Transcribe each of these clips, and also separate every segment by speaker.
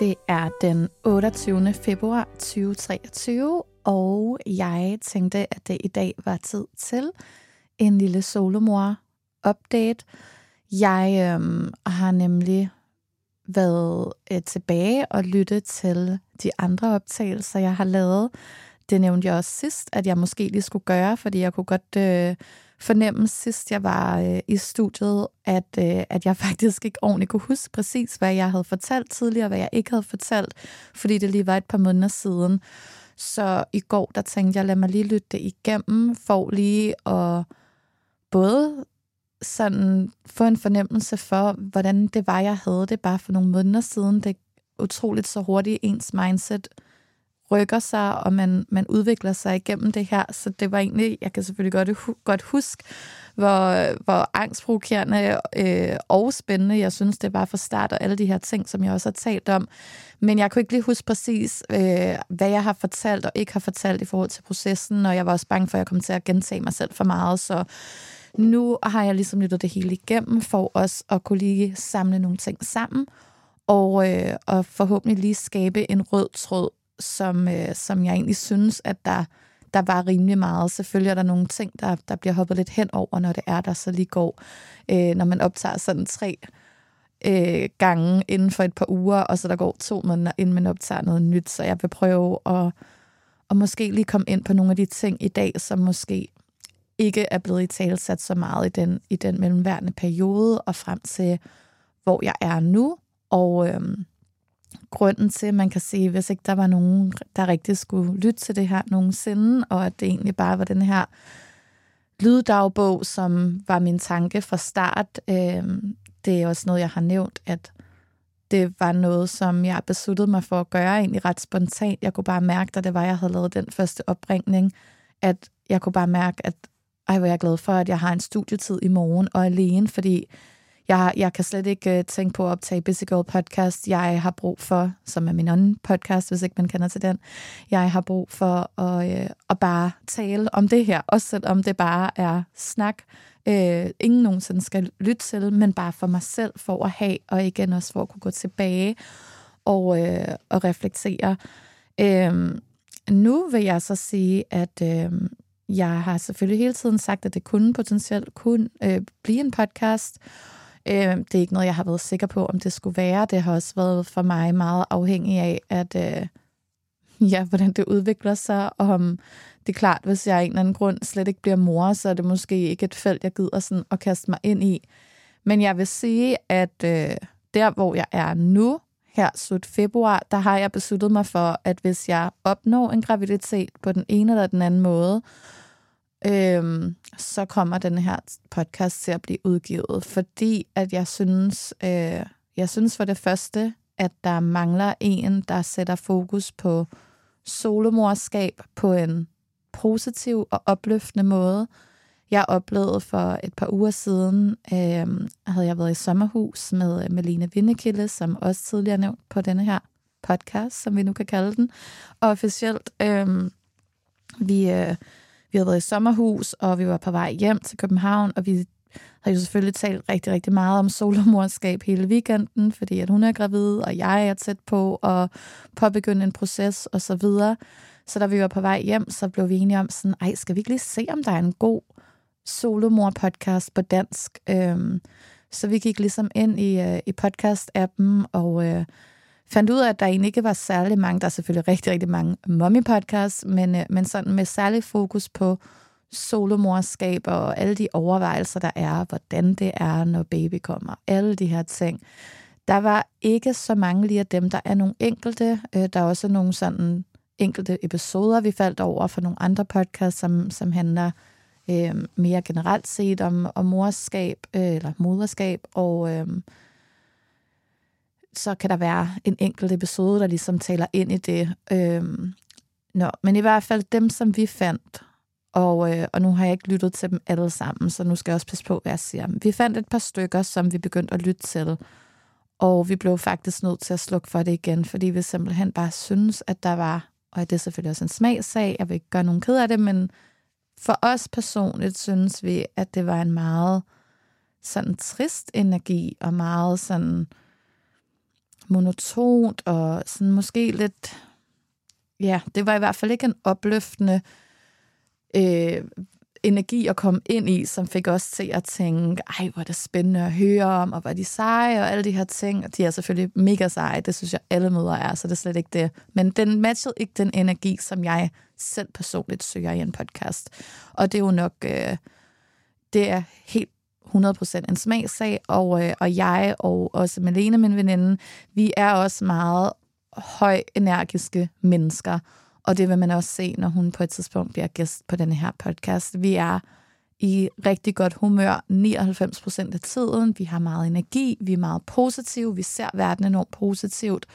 Speaker 1: Det er den 28. februar 2023, og jeg tænkte, at det i dag var tid til en lille solomor-update. Jeg øhm, har nemlig været øh, tilbage og lyttet til de andre optagelser, jeg har lavet. Det nævnte jeg også sidst, at jeg måske lige skulle gøre, fordi jeg kunne godt øh, fornemme sidst, jeg var øh, i studiet, at, øh, at jeg faktisk ikke ordentligt kunne huske præcis, hvad jeg havde fortalt tidligere, hvad jeg ikke havde fortalt, fordi det lige var et par måneder siden. Så i går, der tænkte jeg, lad mig lige lytte det igennem, for lige at både sådan få en fornemmelse for, hvordan det var, jeg havde det bare for nogle måneder siden. Det er utroligt så hurtigt ens mindset rykker sig, og man, man udvikler sig igennem det her. Så det var egentlig, jeg kan selvfølgelig godt, godt huske, hvor, hvor angstprovokerende øh, og spændende jeg synes, det var for start, og alle de her ting, som jeg også har talt om. Men jeg kunne ikke lige huske præcis, øh, hvad jeg har fortalt og ikke har fortalt i forhold til processen, og jeg var også bange for, at jeg kom til at gentage mig selv for meget, så nu har jeg ligesom lyttet det hele igennem, for os at kunne lige samle nogle ting sammen, og, øh, og forhåbentlig lige skabe en rød tråd som, øh, som jeg egentlig synes, at der, der var rimelig meget. Selvfølgelig er der nogle ting, der, der bliver hoppet lidt hen over, når det er, der så lige går. Øh, når man optager sådan tre øh, gange inden for et par uger, og så der går to måneder, inden man optager noget nyt. Så jeg vil prøve at, at måske lige komme ind på nogle af de ting i dag, som måske ikke er blevet i talsat så meget i den, i den mellemværende periode, og frem til, hvor jeg er nu. Og øhm, grunden til, at man kan sige, hvis ikke der var nogen, der rigtig skulle lytte til det her nogensinde, og at det egentlig bare var den her lyddagbog, som var min tanke fra start. Øh, det er også noget, jeg har nævnt, at det var noget, som jeg besluttede mig for at gøre egentlig ret spontant. Jeg kunne bare mærke, da det var, jeg havde lavet den første opringning, at jeg kunne bare mærke, at ej, hvor jeg er glad for, at jeg har en studietid i morgen og alene, fordi jeg, jeg kan slet ikke uh, tænke på at optage Busy Girl podcast. Jeg har brug for, som er min anden podcast, hvis ikke man kender til den, jeg har brug for at, uh, at bare tale om det her, også selvom det bare er snak. Uh, ingen nogensinde skal lytte til, men bare for mig selv, for at have, og igen også for at kunne gå tilbage og, uh, og reflektere. Uh, nu vil jeg så sige, at uh, jeg har selvfølgelig hele tiden sagt, at det kunne potentielt kunne øh, blive en podcast, Øh, det er ikke noget, jeg har været sikker på, om det skulle være. Det har også været for mig meget afhængig af, at øh, ja, hvordan det udvikler sig. Om det er klart, hvis jeg af en eller anden grund slet ikke bliver mor, så er det måske ikke et felt, jeg gider sådan at kaste mig ind i. Men jeg vil sige, at øh, der, hvor jeg er nu, her slut februar, der har jeg besluttet mig for, at hvis jeg opnår en graviditet på den ene eller den anden måde, øhm, så kommer den her podcast til at blive udgivet, fordi at jeg synes, øh, jeg synes for det første, at der mangler en, der sætter fokus på solomorskab på en positiv og opløftende måde. Jeg oplevede for et par uger siden, øh, havde jeg været i sommerhus med Melina Vindekilde, som også tidligere nævnt på denne her podcast, som vi nu kan kalde den. Og officielt, øh, vi, øh, vi havde været i sommerhus, og vi var på vej hjem til København, og vi har jo selvfølgelig talt rigtig, rigtig meget om solomorskab hele weekenden, fordi at hun er gravid, og jeg er tæt på at påbegynde en proces og så videre. Så da vi var på vej hjem, så blev vi enige om sådan, ej, skal vi ikke lige se, om der er en god solomor-podcast på dansk? Øhm, så vi gik ligesom ind i, øh, i podcast-appen og øh, fandt ud af, at der egentlig ikke var særlig mange, der er selvfølgelig rigtig, rigtig mange mommy-podcasts, men, øh, men sådan med særlig fokus på solomorskab og alle de overvejelser, der er, hvordan det er, når baby kommer, alle de her ting. Der var ikke så mange lige af dem. Der er nogle enkelte. Øh, der er også nogle sådan enkelte episoder, vi faldt over for nogle andre podcasts, som, som handler øh, mere generelt set om, om morskab øh, eller moderskab, og øh, så kan der være en enkelt episode, der ligesom taler ind i det. Øhm, no. men i hvert fald dem, som vi fandt, og, øh, og nu har jeg ikke lyttet til dem alle sammen, så nu skal jeg også passe på, hvad jeg siger. Vi fandt et par stykker, som vi begyndte at lytte til, og vi blev faktisk nødt til at slukke for det igen, fordi vi simpelthen bare synes, at der var, og det er selvfølgelig også en smagsag, jeg vil ikke gøre nogen ked af det, men for os personligt synes vi, at det var en meget sådan trist energi, og meget sådan monotont, og sådan måske lidt, ja, det var i hvert fald ikke en opløftende øh, energi at komme ind i, som fik os til at tænke, ej, hvor er det spændende at høre om, og hvor er de seje, og alle de her ting. Og de er selvfølgelig mega seje, det synes jeg alle møder er, så det er slet ikke det. Men den matchede ikke den energi, som jeg selv personligt søger i en podcast. Og det er jo nok, øh, det er helt 100% en smagssag, og, øh, og jeg og også Malene, min veninde, vi er også meget høj energiske mennesker. Og det vil man også se, når hun på et tidspunkt bliver gæst på denne her podcast. Vi er i rigtig godt humør 99% af tiden. Vi har meget energi, vi er meget positive, vi ser verden enormt positivt.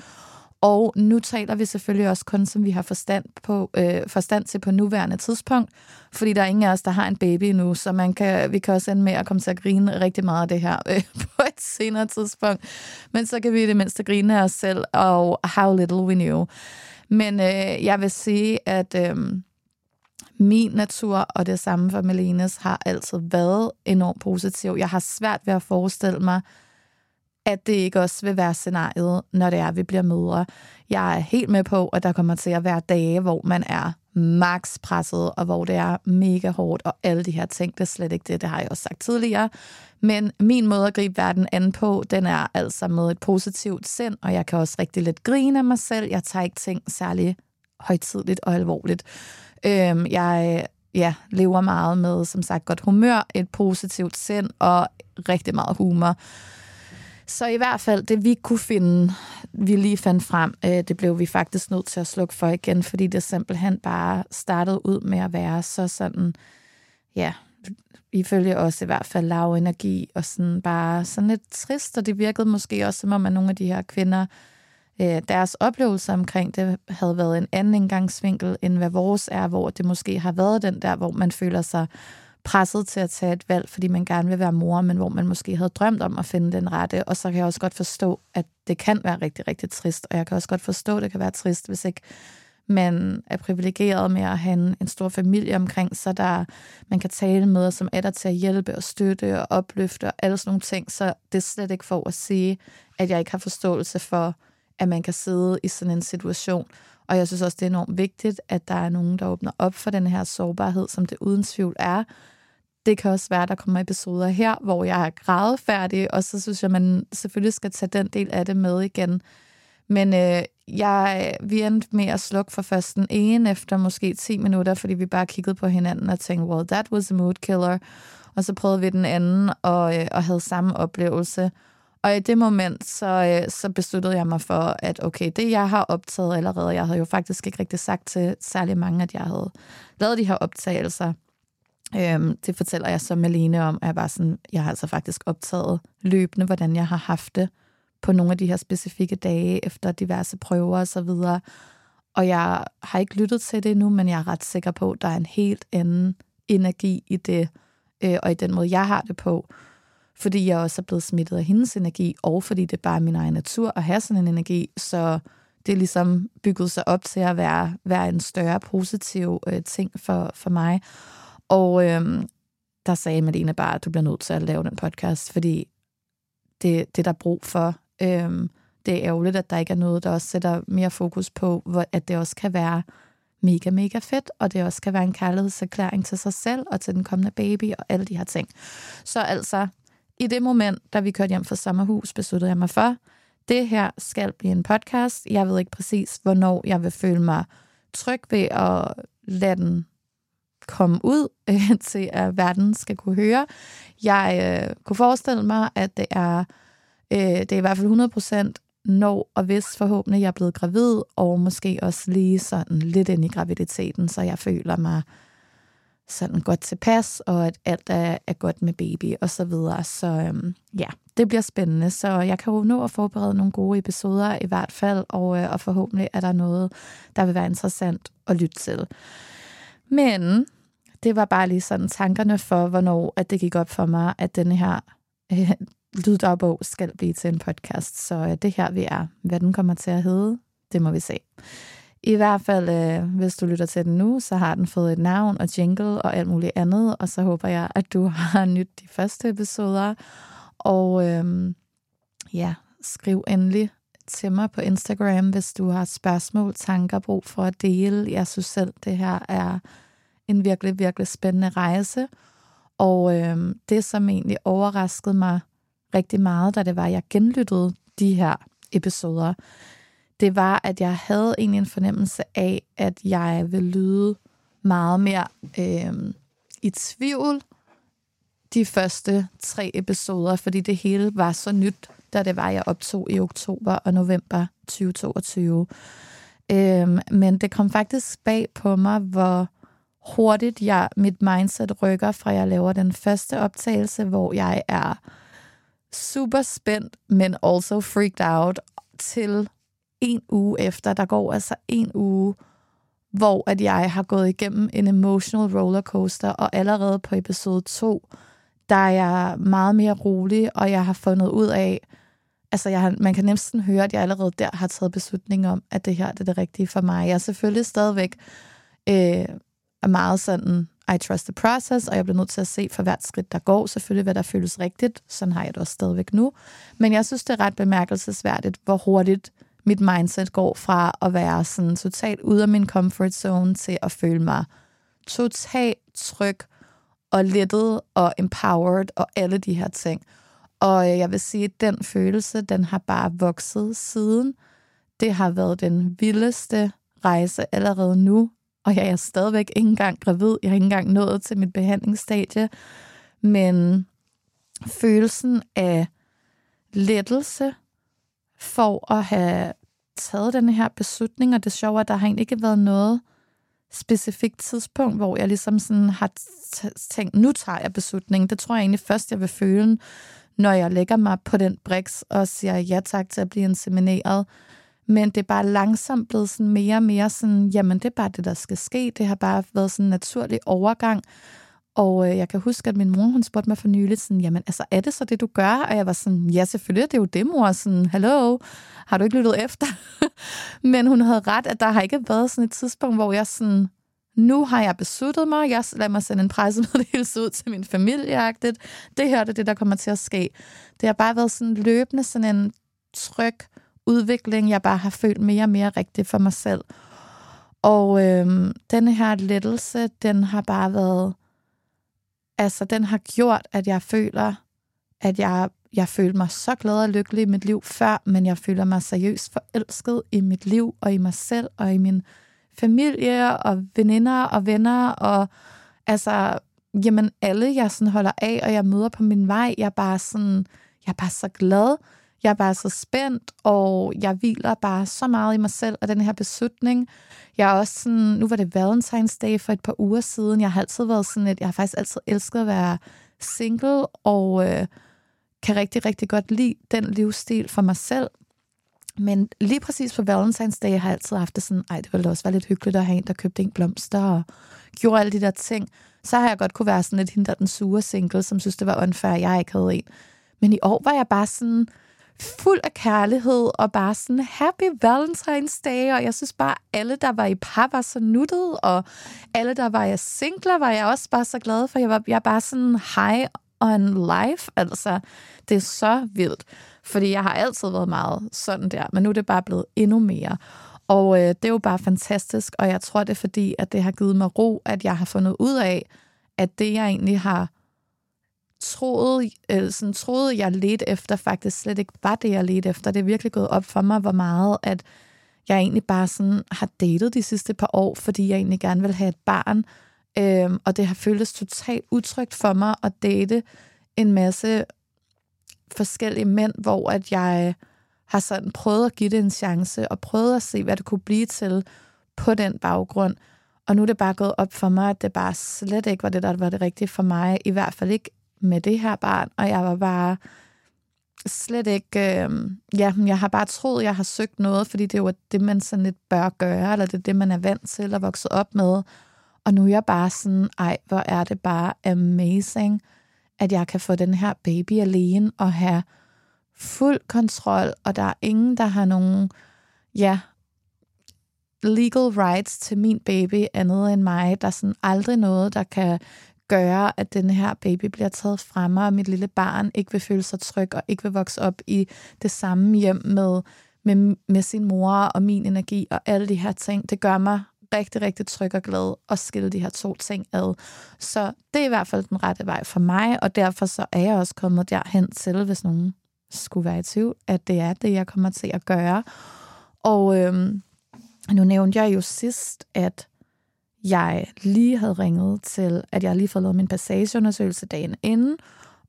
Speaker 1: Og nu taler vi selvfølgelig også kun, som vi har forstand, på, øh, forstand til på nuværende tidspunkt, fordi der er ingen af os, der har en baby nu, så man kan, vi kan også ende med at komme til at grine rigtig meget af det her øh, på et senere tidspunkt. Men så kan vi i det mindste grine af os selv, og how little we knew. Men øh, jeg vil sige, at øh, min natur, og det samme for Melenes, har altid været enormt positiv. Jeg har svært ved at forestille mig, at det ikke også vil være scenariet, når det er, at vi bliver mødre. Jeg er helt med på, at der kommer til at være dage, hvor man er max presset, og hvor det er mega hårdt, og alle de her ting, det er slet ikke det, det har jeg også sagt tidligere. Men min måde at gribe verden an på, den er altså med et positivt sind, og jeg kan også rigtig lidt grine af mig selv. Jeg tager ikke ting særlig højtidligt og alvorligt. Øhm, jeg ja, lever meget med, som sagt, godt humør, et positivt sind og rigtig meget humor. Så i hvert fald, det vi kunne finde, vi lige fandt frem, øh, det blev vi faktisk nødt til at slukke for igen, fordi det simpelthen bare startede ud med at være så sådan, ja, ifølge os i hvert fald lav energi, og sådan bare sådan lidt trist, og det virkede måske også som om, at nogle af de her kvinder, øh, deres oplevelse omkring det havde været en anden indgangsvinkel, end hvad vores er, hvor det måske har været den der, hvor man føler sig presset til at tage et valg, fordi man gerne vil være mor, men hvor man måske havde drømt om at finde den rette. Og så kan jeg også godt forstå, at det kan være rigtig, rigtig trist. Og jeg kan også godt forstå, at det kan være trist, hvis ikke man er privilegeret med at have en, en stor familie omkring sig, der man kan tale med, som er der til at hjælpe og støtte og opløfte og alle sådan nogle ting. Så det er slet ikke for at sige, at jeg ikke har forståelse for, at man kan sidde i sådan en situation. Og jeg synes også, det er enormt vigtigt, at der er nogen, der åbner op for den her sårbarhed, som det uden tvivl er. Det kan også være, at der kommer episoder her, hvor jeg er grædefærdig, og så synes jeg, man selvfølgelig skal tage den del af det med igen. Men øh, jeg, vi endte med at slukke for først den ene efter måske 10 minutter, fordi vi bare kiggede på hinanden og tænkte, well, that was a mood killer. Og så prøvede vi den anden og, øh, og havde samme oplevelse. Og i det moment, så, øh, så besluttede jeg mig for, at okay, det jeg har optaget allerede, jeg havde jo faktisk ikke rigtig sagt til særlig mange, at jeg havde lavet de her optagelser. Øhm, det fortæller jeg så Malene om, at jeg bare sådan, jeg har altså faktisk optaget løbende, hvordan jeg har haft det på nogle af de her specifikke dage, efter diverse prøver og så videre. Og jeg har ikke lyttet til det endnu, men jeg er ret sikker på, at der er en helt anden energi i det, øh, og i den måde, jeg har det på. Fordi jeg også er blevet smittet af hendes energi, og fordi det bare er min egen natur at have sådan en energi, så det er ligesom bygget sig op til at være, være en større positiv øh, ting for, for mig. Og øh, der sagde Malene bare, at du bliver nødt til at lave den podcast, fordi det, det er der brug for Øhm, det er ærgerligt, at der ikke er noget, der også sætter mere fokus på, hvor, at det også kan være mega, mega fedt, og det også kan være en kærlighedserklæring til sig selv og til den kommende baby og alle de her ting. Så altså, i det moment, da vi kørte hjem fra sommerhus, besluttede jeg mig for, det her skal blive en podcast. Jeg ved ikke præcis, hvornår jeg vil føle mig tryg ved at lade den komme ud øh, til, at verden skal kunne høre. Jeg øh, kunne forestille mig, at det er Øh, det er i hvert fald 100 procent når og hvis forhåbentlig jeg er blevet gravid, og måske også lige sådan lidt ind i graviditeten, så jeg føler mig sådan godt tilpas, og at alt er, er godt med baby og så videre. Så øhm, ja, det bliver spændende. Så jeg kan jo nå at forberede nogle gode episoder i hvert fald, og, øh, og forhåbentlig er der noget, der vil være interessant at lytte til. Men det var bare lige sådan tankerne for, hvornår at det gik op for mig, at den her øh, lyddagbog skal blive til en podcast. Så øh, det her vi er. Hvad den kommer til at hedde, det må vi se. I hvert fald, øh, hvis du lytter til den nu, så har den fået et navn og jingle og alt muligt andet, og så håber jeg, at du har nyt de første episoder. Og øh, ja, skriv endelig til mig på Instagram, hvis du har spørgsmål, tanker, brug for at dele. Jeg synes selv, det her er en virkelig, virkelig spændende rejse. Og øh, det, som egentlig overraskede mig rigtig meget, da det var, jeg genlyttede de her episoder, det var, at jeg havde egentlig en fornemmelse af, at jeg ville lyde meget mere øh, i tvivl de første tre episoder, fordi det hele var så nyt, da det var, jeg optog i oktober og november 2022. Øh, men det kom faktisk bag på mig, hvor hurtigt jeg, mit mindset rykker fra, jeg laver den første optagelse, hvor jeg er super spændt, men also freaked out til en uge efter. Der går altså en uge, hvor at jeg har gået igennem en emotional rollercoaster, og allerede på episode 2, der er jeg meget mere rolig, og jeg har fundet ud af, altså jeg har, man kan næsten høre, at jeg allerede der har taget beslutning om, at det her det er det rigtige for mig. Jeg er selvfølgelig stadigvæk øh, meget sådan i trust the process, og jeg bliver nødt til at se for hvert skridt, der går, selvfølgelig, hvad der føles rigtigt. Sådan har jeg det også stadigvæk nu. Men jeg synes, det er ret bemærkelsesværdigt, hvor hurtigt mit mindset går fra at være sådan totalt ude af min comfort zone til at føle mig totalt tryg og lettet og empowered og alle de her ting. Og jeg vil sige, at den følelse, den har bare vokset siden. Det har været den vildeste rejse allerede nu, og jeg er stadigvæk ikke engang gravid. Jeg har ikke engang nået til mit behandlingsstadie. Men følelsen af lettelse for at have taget den her beslutning, og det sjove er, at der har egentlig ikke været noget specifikt tidspunkt, hvor jeg ligesom sådan har tænkt, nu tager jeg beslutningen. Det tror jeg egentlig først, jeg vil føle, når jeg lægger mig på den briks og siger ja tak til at blive insemineret. Men det er bare langsomt blevet sådan mere og mere sådan, jamen det er bare det, der skal ske. Det har bare været sådan en naturlig overgang. Og øh, jeg kan huske, at min mor, hun spurgte mig for nyligt, sådan, jamen altså, er det så det, du gør? Og jeg var sådan, ja, selvfølgelig, det er jo det, mor. Sådan, hallo, har du ikke lyttet efter? Men hun havde ret, at der har ikke været sådan et tidspunkt, hvor jeg sådan, nu har jeg besluttet mig, jeg lader mig sende en pressemeddelelse ud til min familie. Det her det er det, der kommer til at ske. Det har bare været sådan løbende sådan en tryg udvikling, jeg bare har følt mere og mere rigtigt for mig selv. Og øh, denne her lettelse, den har bare været, altså den har gjort, at jeg føler, at jeg, jeg følte mig så glad og lykkelig i mit liv før, men jeg føler mig seriøst forelsket i mit liv og i mig selv og i min familie og veninder og venner og altså, jamen alle jeg sådan holder af, og jeg møder på min vej, jeg er bare sådan, jeg er bare så glad, jeg er bare så spændt, og jeg hviler bare så meget i mig selv og den her beslutning. Jeg er også sådan, nu var det Valentine's Day for et par uger siden. Jeg har altid været sådan et, jeg har faktisk altid elsket at være single, og øh, kan rigtig, rigtig godt lide den livsstil for mig selv. Men lige præcis på Valentine's Day har jeg altid haft det sådan, ej, det ville også være lidt hyggeligt at have en, der købte en blomster og gjorde alle de der ting. Så har jeg godt kunne være sådan lidt hende, der den sure single, som synes, det var unfair, at jeg ikke havde en. Men i år var jeg bare sådan, fuld af kærlighed, og bare sådan, happy Valentine's Day, og jeg synes bare, alle, der var i par, var så nuttet, og alle, der var i singler, var jeg også bare så glad for. Jeg var jeg bare sådan high on life, altså, det er så vildt, fordi jeg har altid været meget sådan der, men nu er det bare blevet endnu mere. Og øh, det er jo bare fantastisk, og jeg tror, det er fordi, at det har givet mig ro, at jeg har fundet ud af, at det, jeg egentlig har troede, øh, sådan, troede, jeg ledte efter, faktisk slet ikke var det, jeg ledte efter. Det er virkelig gået op for mig, hvor meget, at jeg egentlig bare sådan har datet de sidste par år, fordi jeg egentlig gerne vil have et barn. Øh, og det har føltes totalt utrygt for mig at date en masse forskellige mænd, hvor at jeg har sådan prøvet at give det en chance, og prøvet at se, hvad det kunne blive til på den baggrund. Og nu er det bare gået op for mig, at det bare slet ikke var det, der var det rigtige for mig. I hvert fald ikke med det her barn, og jeg var bare slet ikke... Øh, ja, jeg har bare troet, jeg har søgt noget, fordi det var det, man sådan lidt bør gøre, eller det er det, man er vant til at vokse op med. Og nu er jeg bare sådan, ej, hvor er det bare amazing, at jeg kan få den her baby alene og have fuld kontrol, og der er ingen, der har nogen, ja, legal rights til min baby andet end mig. Der er sådan aldrig noget, der kan gøre, at den her baby bliver taget fra mig, og mit lille barn ikke vil føle sig tryg, og ikke vil vokse op i det samme hjem med, med, med sin mor og min energi og alle de her ting. Det gør mig rigtig, rigtig tryg og glad at skille de her to ting ad. Så det er i hvert fald den rette vej for mig, og derfor så er jeg også kommet derhen til, hvis nogen skulle være i tvivl, at det er det, jeg kommer til at gøre. Og øhm, nu nævnte jeg jo sidst, at jeg lige havde ringet til, at jeg lige fået lavet min passageundersøgelse dagen inden,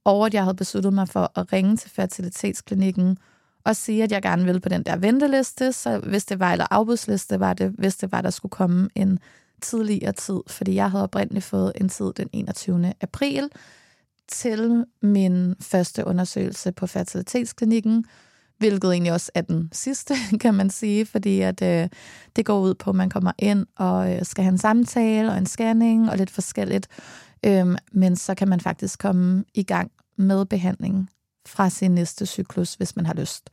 Speaker 1: og at jeg havde besluttet mig for at ringe til fertilitetsklinikken og sige, at jeg gerne ville på den der venteliste, så hvis det var, eller afbudsliste var det, hvis det var, der skulle komme en tidligere tid, fordi jeg havde oprindeligt fået en tid den 21. april til min første undersøgelse på fertilitetsklinikken, hvilket egentlig også er den sidste, kan man sige, fordi at øh, det går ud på, at man kommer ind og øh, skal have en samtale og en scanning og lidt forskelligt, øh, men så kan man faktisk komme i gang med behandlingen fra sin næste cyklus, hvis man har lyst.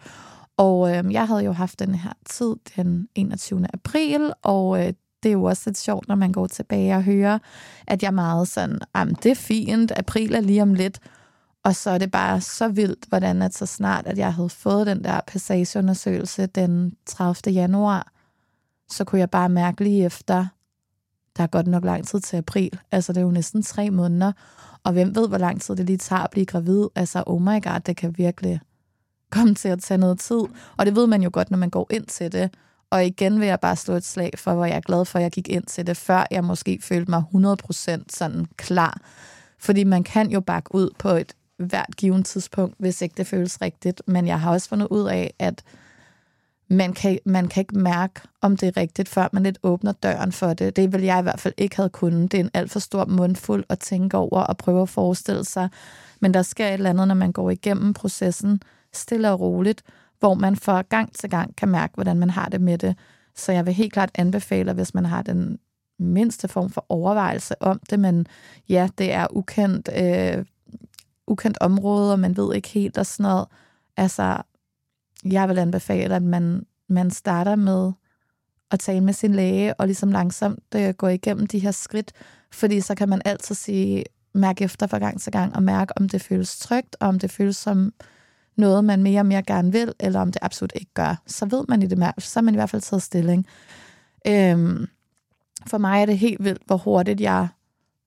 Speaker 1: Og øh, jeg havde jo haft den her tid den 21. april, og øh, det er jo også lidt sjovt, når man går tilbage og hører, at jeg er meget sådan, det er fint, april er lige om lidt, og så er det bare så vildt, hvordan at så snart, at jeg havde fået den der passageundersøgelse den 30. januar, så kunne jeg bare mærke lige efter, der er godt nok lang tid til april. Altså, det er jo næsten tre måneder. Og hvem ved, hvor lang tid det lige tager at blive gravid. Altså, oh my god, det kan virkelig komme til at tage noget tid. Og det ved man jo godt, når man går ind til det. Og igen vil jeg bare slå et slag for, hvor jeg er glad for, at jeg gik ind til det, før jeg måske følte mig 100% sådan klar. Fordi man kan jo bakke ud på et hvert givet tidspunkt, hvis ikke det føles rigtigt. Men jeg har også fundet ud af, at man kan, man kan ikke mærke, om det er rigtigt, før man lidt åbner døren for det. Det vil jeg i hvert fald ikke have kunnet. Det er en alt for stor mundfuld at tænke over og prøve at forestille sig. Men der sker et eller andet, når man går igennem processen stille og roligt, hvor man fra gang til gang kan mærke, hvordan man har det med det. Så jeg vil helt klart anbefale, hvis man har den mindste form for overvejelse om det, men ja, det er ukendt, øh, ukendt område, og man ved ikke helt og sådan noget. Altså, jeg vil anbefale, at man, man starter med at tale med sin læge, og ligesom langsomt øh, gå igennem de her skridt, fordi så kan man altid sige, mærke efter fra gang til gang, og mærke, om det føles trygt, og om det føles som noget, man mere og mere gerne vil, eller om det absolut ikke gør. Så ved man i det mærke, så er man i hvert fald taget stilling. Øhm, for mig er det helt vildt, hvor hurtigt jeg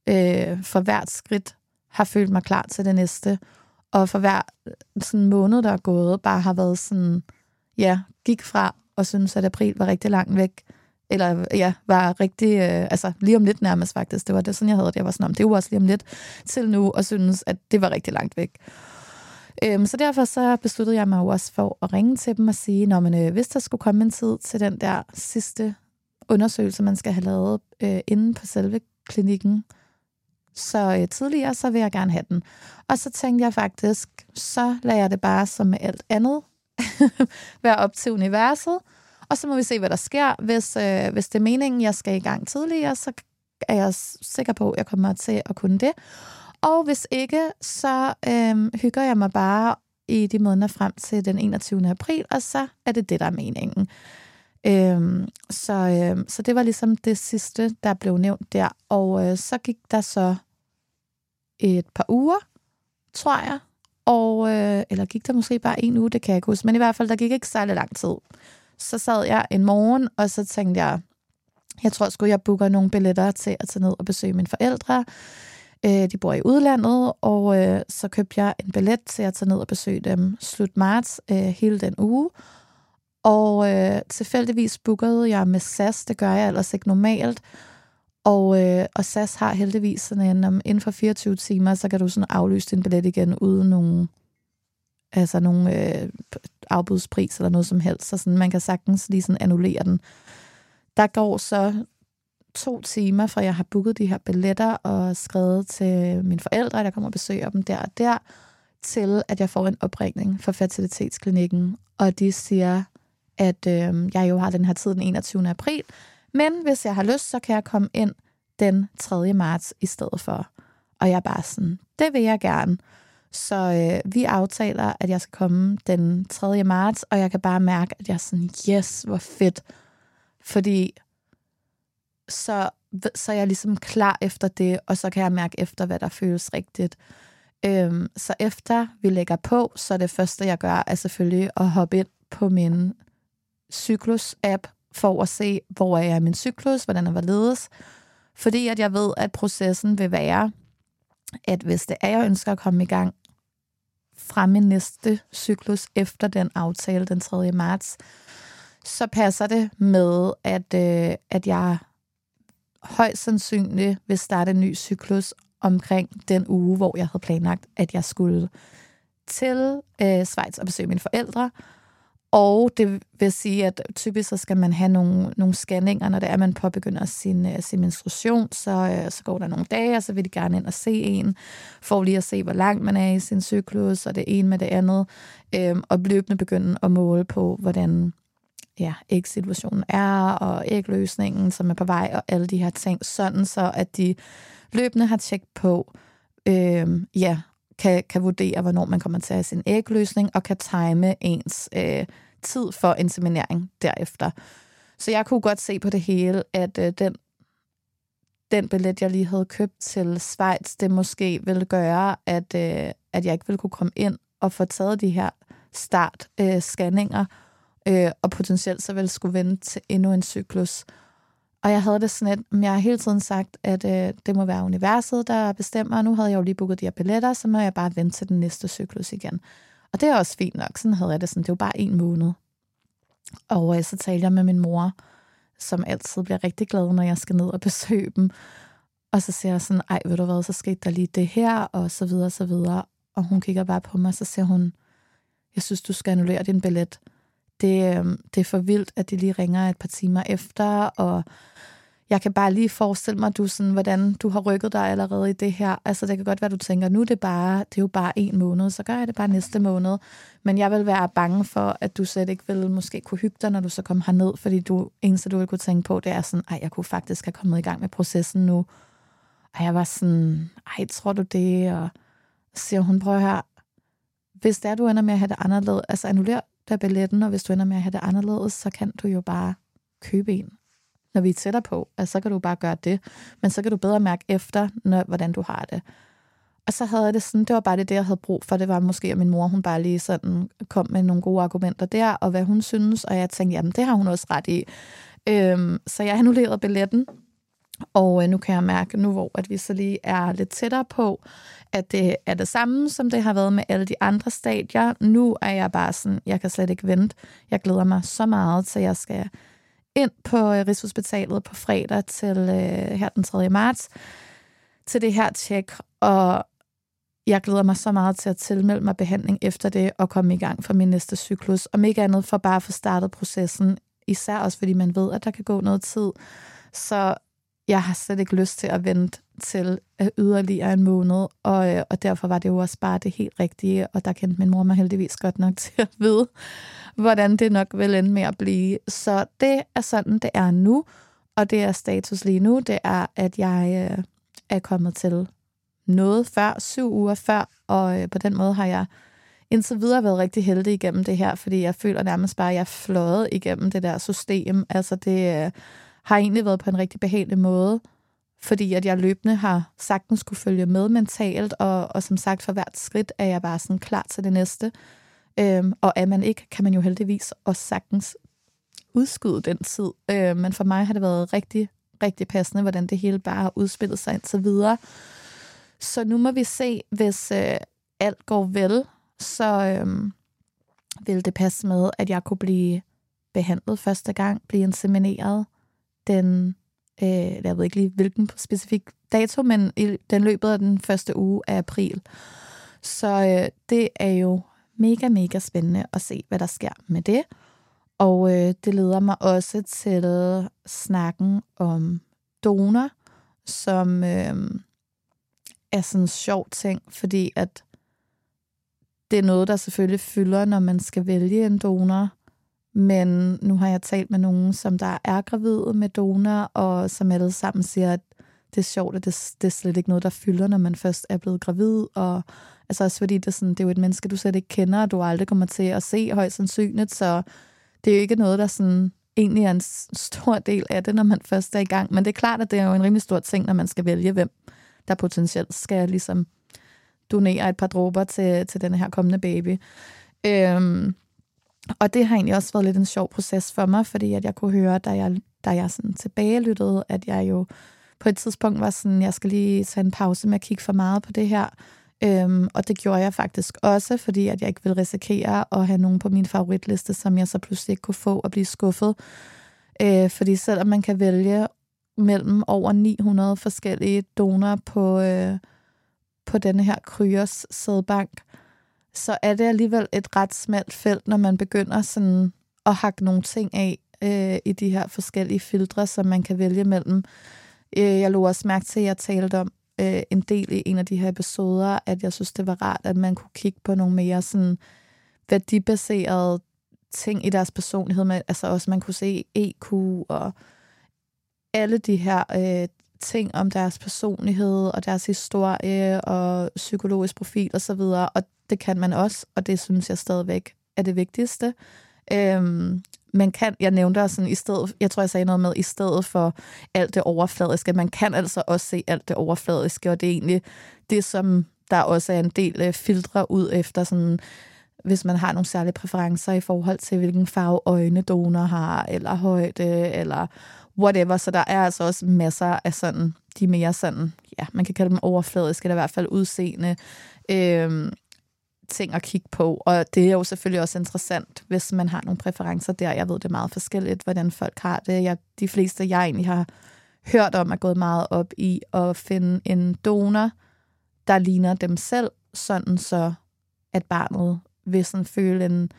Speaker 1: øh, for hvert skridt har følt mig klar til det næste. Og for hver sådan måned, der er gået, bare har været sådan, ja, gik fra og synes, at april var rigtig langt væk, eller ja, var rigtig, øh, altså lige om lidt nærmest faktisk, det var det sådan, jeg havde det. Jeg var sådan, om det var også lige om lidt til nu, og synes, at det var rigtig langt væk. Øhm, så derfor så besluttede jeg mig jo også for at ringe til dem og sige, når man, øh, hvis der skulle komme en tid til den der sidste undersøgelse, man skal have lavet øh, inde på selve klinikken, så øh, tidligere, så vil jeg gerne have den. Og så tænkte jeg faktisk, så lader jeg det bare som med alt andet være op til universet, og så må vi se, hvad der sker. Hvis, øh, hvis det er meningen, jeg skal i gang tidligere, så er jeg sikker på, at jeg kommer til at kunne det. Og hvis ikke, så øh, hygger jeg mig bare i de måneder frem til den 21. april, og så er det det, der er meningen. Øhm, så, øhm, så det var ligesom det sidste, der blev nævnt der. Og øh, så gik der så et par uger, tror jeg. Og, øh, eller gik der måske bare en uge, det kan jeg ikke huske. Men i hvert fald, der gik ikke særlig lang tid. Så sad jeg en morgen, og så tænkte jeg, jeg tror sgu, jeg booker nogle billetter til at tage ned og besøge mine forældre. Øh, de bor i udlandet, og øh, så købte jeg en billet til at tage ned og besøge dem slut marts øh, hele den uge. Og øh, tilfældigvis bookede jeg med SAS, det gør jeg ellers ikke normalt. Og, øh, og SAS har heldigvis sådan en, om inden for 24 timer, så kan du sådan aflyse din billet igen uden nogen, altså nogen øh, afbudspris eller noget som helst. Så sådan, man kan sagtens lige sådan annullere den. Der går så to timer, fra jeg har booket de her billetter og skrevet til mine forældre, der kommer og besøger dem der og der, til at jeg får en opringning fra fertilitetsklinikken, og de siger, at øh, jeg jo har den her tid den 21. april, men hvis jeg har lyst, så kan jeg komme ind den 3. marts i stedet for. Og jeg er bare sådan, det vil jeg gerne. Så øh, vi aftaler, at jeg skal komme den 3. marts, og jeg kan bare mærke, at jeg er sådan, yes, hvor fedt. Fordi så, så er jeg ligesom klar efter det, og så kan jeg mærke efter, hvad der føles rigtigt. Øhm, så efter vi lægger på, så det første, jeg gør, er selvfølgelig at hoppe ind på min cyklus-app for at se, hvor er jeg i min cyklus, hvordan er hvorledes. Fordi at jeg ved, at processen vil være, at hvis det er, jeg ønsker at komme i gang fra min næste cyklus efter den aftale den 3. marts, så passer det med, at, øh, at jeg højst sandsynligt vil starte en ny cyklus omkring den uge, hvor jeg havde planlagt, at jeg skulle til øh, Schweiz og besøge mine forældre. Og det vil sige, at typisk så skal man have nogle, nogle scanninger, når det er, at man påbegynder sin, øh, sin menstruation, så, øh, så går der nogle dage, og så vil de gerne ind og se en, for lige at se, hvor langt man er i sin cyklus, og det ene med det andet, øhm, og løbende begynde at måle på, hvordan ja, ægsituationen er, og ægløsningen, som er på vej, og alle de her ting, sådan så at de løbende har tjek på, øhm, ja, kan, kan vurdere, hvornår man kommer til at have sin ægløsning, og kan time ens øh, tid for inseminering derefter. Så jeg kunne godt se på det hele, at øh, den, den billet, jeg lige havde købt til Schweiz, det måske ville gøre, at, øh, at jeg ikke ville kunne komme ind og få taget de her start-scanninger, øh, øh, og potentielt så ville skulle vente til endnu en cyklus. Og jeg havde det sådan men jeg har hele tiden sagt, at øh, det må være universet, der bestemmer. Nu havde jeg jo lige booket de her billetter, så må jeg bare vente til den næste cyklus igen. Og det er også fint nok. Sådan havde jeg det sådan. Det var bare en måned. Og øh, så talte jeg med min mor, som altid bliver rigtig glad, når jeg skal ned og besøge dem. Og så siger jeg sådan, ej, ved du hvad, så skete der lige det her, og så videre, så videre. Og hun kigger bare på mig, og så siger hun, jeg synes, du skal annullere din billet. Det, øh, det er for vildt, at de lige ringer et par timer efter, og jeg kan bare lige forestille mig, du sådan, hvordan du har rykket dig allerede i det her. Altså, det kan godt være, du tænker, nu er det bare, det er jo bare en måned, så gør jeg det bare næste måned. Men jeg vil være bange for, at du slet ikke vil måske kunne hygge dig, når du så kommer herned, fordi du, eneste, du vil kunne tænke på, det er sådan, ej, jeg kunne faktisk have kommet i gang med processen nu. Og jeg var sådan, ej, tror du det? Og så siger hun, prøv her, hvis det er, du ender med at have det anderledes, altså annuller der billetten, og hvis du ender med at have det anderledes, så kan du jo bare købe en når vi er tættere på, altså, så kan du bare gøre det. Men så kan du bedre mærke efter, når, hvordan du har det. Og så havde jeg det sådan, det var bare det, jeg havde brug for. Det var måske, at min mor, hun bare lige sådan kom med nogle gode argumenter der, og hvad hun synes, og jeg tænkte, jamen det har hun også ret i. Øhm, så jeg annullerede billetten, og øh, nu kan jeg mærke, nu hvor at vi så lige er lidt tættere på, at det er det samme, som det har været med alle de andre stadier. Nu er jeg bare sådan, jeg kan slet ikke vente. Jeg glæder mig så meget så jeg skal ind på øh, Rigshospitalet på fredag til øh, her den 3. marts til det her tjek, og jeg glæder mig så meget til at tilmelde mig behandling efter det og komme i gang for min næste cyklus. Om ikke andet for bare at få startet processen, især også fordi man ved, at der kan gå noget tid. Så jeg har slet ikke lyst til at vente til øh, yderligere en måned, og, øh, og derfor var det jo også bare det helt rigtige, og der kendte min mor mig heldigvis godt nok til at vide, hvordan det nok vil ende med at blive. Så det er sådan, det er nu, og det er status lige nu, det er, at jeg øh, er kommet til noget før, syv uger før, og øh, på den måde har jeg indtil videre været rigtig heldig igennem det her, fordi jeg føler nærmest bare, at jeg er fløjet igennem det der system. Altså det øh, har egentlig været på en rigtig behagelig måde, fordi at jeg løbende har sagtens skulle følge med mentalt, og, og som sagt for hvert skridt er jeg bare sådan klar til det næste. Øhm, og er man ikke, kan man jo heldigvis også sagtens udskyde den tid. Øhm, men for mig har det været rigtig, rigtig passende, hvordan det hele bare har udspillet sig indtil videre. Så nu må vi se, hvis øh, alt går vel, så øh, vil det passe med, at jeg kunne blive behandlet første gang, blive insemineret den, øh, jeg ved ikke lige hvilken specifik dato, men i den løbet af den første uge af april. Så øh, det er jo mega, mega spændende at se, hvad der sker med det. Og øh, det leder mig også til snakken om donor, som øh, er sådan en sjov ting, fordi at det er noget, der selvfølgelig fylder, når man skal vælge en donor. Men nu har jeg talt med nogen, som der er gravide med donor, og som alle sammen siger, at det er sjovt, at det, det er slet ikke noget, der fylder, når man først er blevet gravid. Og altså også fordi det er, sådan, det er jo et menneske, du slet ikke kender, og du aldrig kommer til at se højst sandsynligt, så det er jo ikke noget, der sådan egentlig er en stor del af det, når man først er i gang. Men det er klart, at det er jo en rimelig stor ting, når man skal vælge, hvem der potentielt skal ligesom donere et par dråber til, til den her kommende baby. Øhm, og det har egentlig også været lidt en sjov proces for mig, fordi at jeg kunne høre, da jeg, da jeg sådan tilbagelyttede, at jeg jo på et tidspunkt var sådan, jeg skal lige tage en pause med at kigge for meget på det her. Øhm, og det gjorde jeg faktisk også, fordi at jeg ikke ville risikere at have nogen på min favoritliste, som jeg så pludselig ikke kunne få og blive skuffet. Øh, fordi selvom man kan vælge mellem over 900 forskellige donorer på, øh, på denne her Kryos sædbank, så er det alligevel et ret smalt felt, når man begynder sådan at hakke nogle ting af øh, i de her forskellige filtre, som man kan vælge mellem. Øh, jeg lå også mærke til, at jeg talte om øh, en del i en af de her episoder, at jeg synes, det var rart, at man kunne kigge på nogle mere sådan værdibaserede ting i deres personlighed, men altså også man kunne se EQ og alle de her øh, ting om deres personlighed og deres historie og psykologisk profil osv., og, og det kan man også, og det synes jeg stadigvæk er det vigtigste. Øhm, man kan, jeg nævnte også sådan, i stedet, jeg tror, jeg sagde noget med, i stedet for alt det overfladiske, man kan altså også se alt det overfladiske, og det er egentlig det, som der også er en del øh, filtre ud efter, sådan, hvis man har nogle særlige præferencer i forhold til, hvilken farve øjne donor har, eller højde, eller whatever. Så der er altså også masser af sådan, de mere sådan, ja, man kan kalde dem overfladiske, eller i hvert fald udseende, øh, ting at kigge på. Og det er jo selvfølgelig også interessant, hvis man har nogle præferencer der. Jeg ved, det er meget forskelligt, hvordan folk har det. Jeg, de fleste, jeg egentlig har hørt om, er gået meget op i at finde en donor, der ligner dem selv, sådan så at barnet vil sådan føle en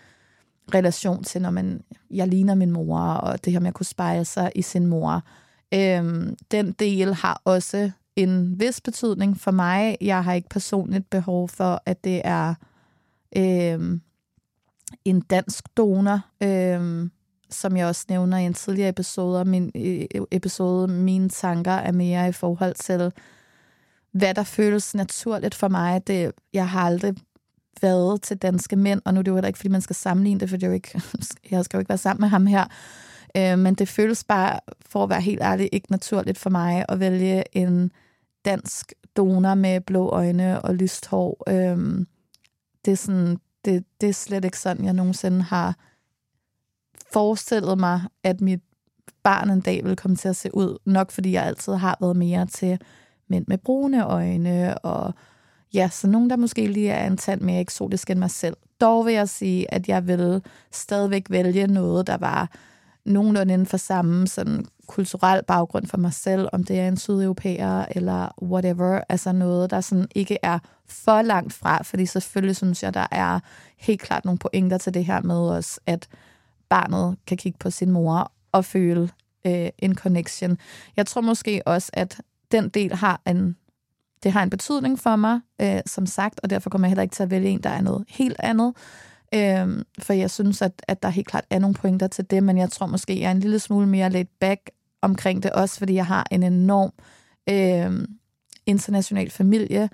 Speaker 1: relation til, når man, jeg ligner min mor, og det her med at kunne spejle sig i sin mor. Øhm, den del har også en vis betydning for mig. Jeg har ikke personligt behov for, at det er øh, en dansk donor, øh, som jeg også nævner i en tidligere episode. Min, episode, mine tanker er mere i forhold til, hvad der føles naturligt for mig. Det, jeg har aldrig været til danske mænd, og nu er det jo heller ikke, fordi man skal sammenligne det, for det er jo ikke, jeg skal jo ikke være sammen med ham her. Øh, men det føles bare, for at være helt ærlig, ikke naturligt for mig at vælge en dansk donor med blå øjne og lyst hår. Øh, det, er sådan, det, det er slet ikke sådan, jeg nogensinde har forestillet mig, at mit barn en dag vil komme til at se ud. Nok fordi jeg altid har været mere til mænd med brune øjne og ja, så nogen, der måske lige er en tand mere eksotisk end mig selv. Dog vil jeg sige, at jeg vil stadigvæk vælge noget, der var nogenlunde inden for samme sådan kulturel baggrund for mig selv, om det er en sydeuropæer eller whatever, altså noget, der sådan ikke er for langt fra, fordi selvfølgelig synes jeg, der er helt klart nogle pointer til det her med os, at barnet kan kigge på sin mor og føle øh, en connection. Jeg tror måske også, at den del har en det har en betydning for mig, øh, som sagt, og derfor kommer jeg heller ikke til at vælge en, der er noget helt andet. Øh, for jeg synes, at, at der helt klart er nogle pointer til det, men jeg tror måske, jeg er en lille smule mere laid back omkring det, også fordi jeg har en enorm øhm, international familie.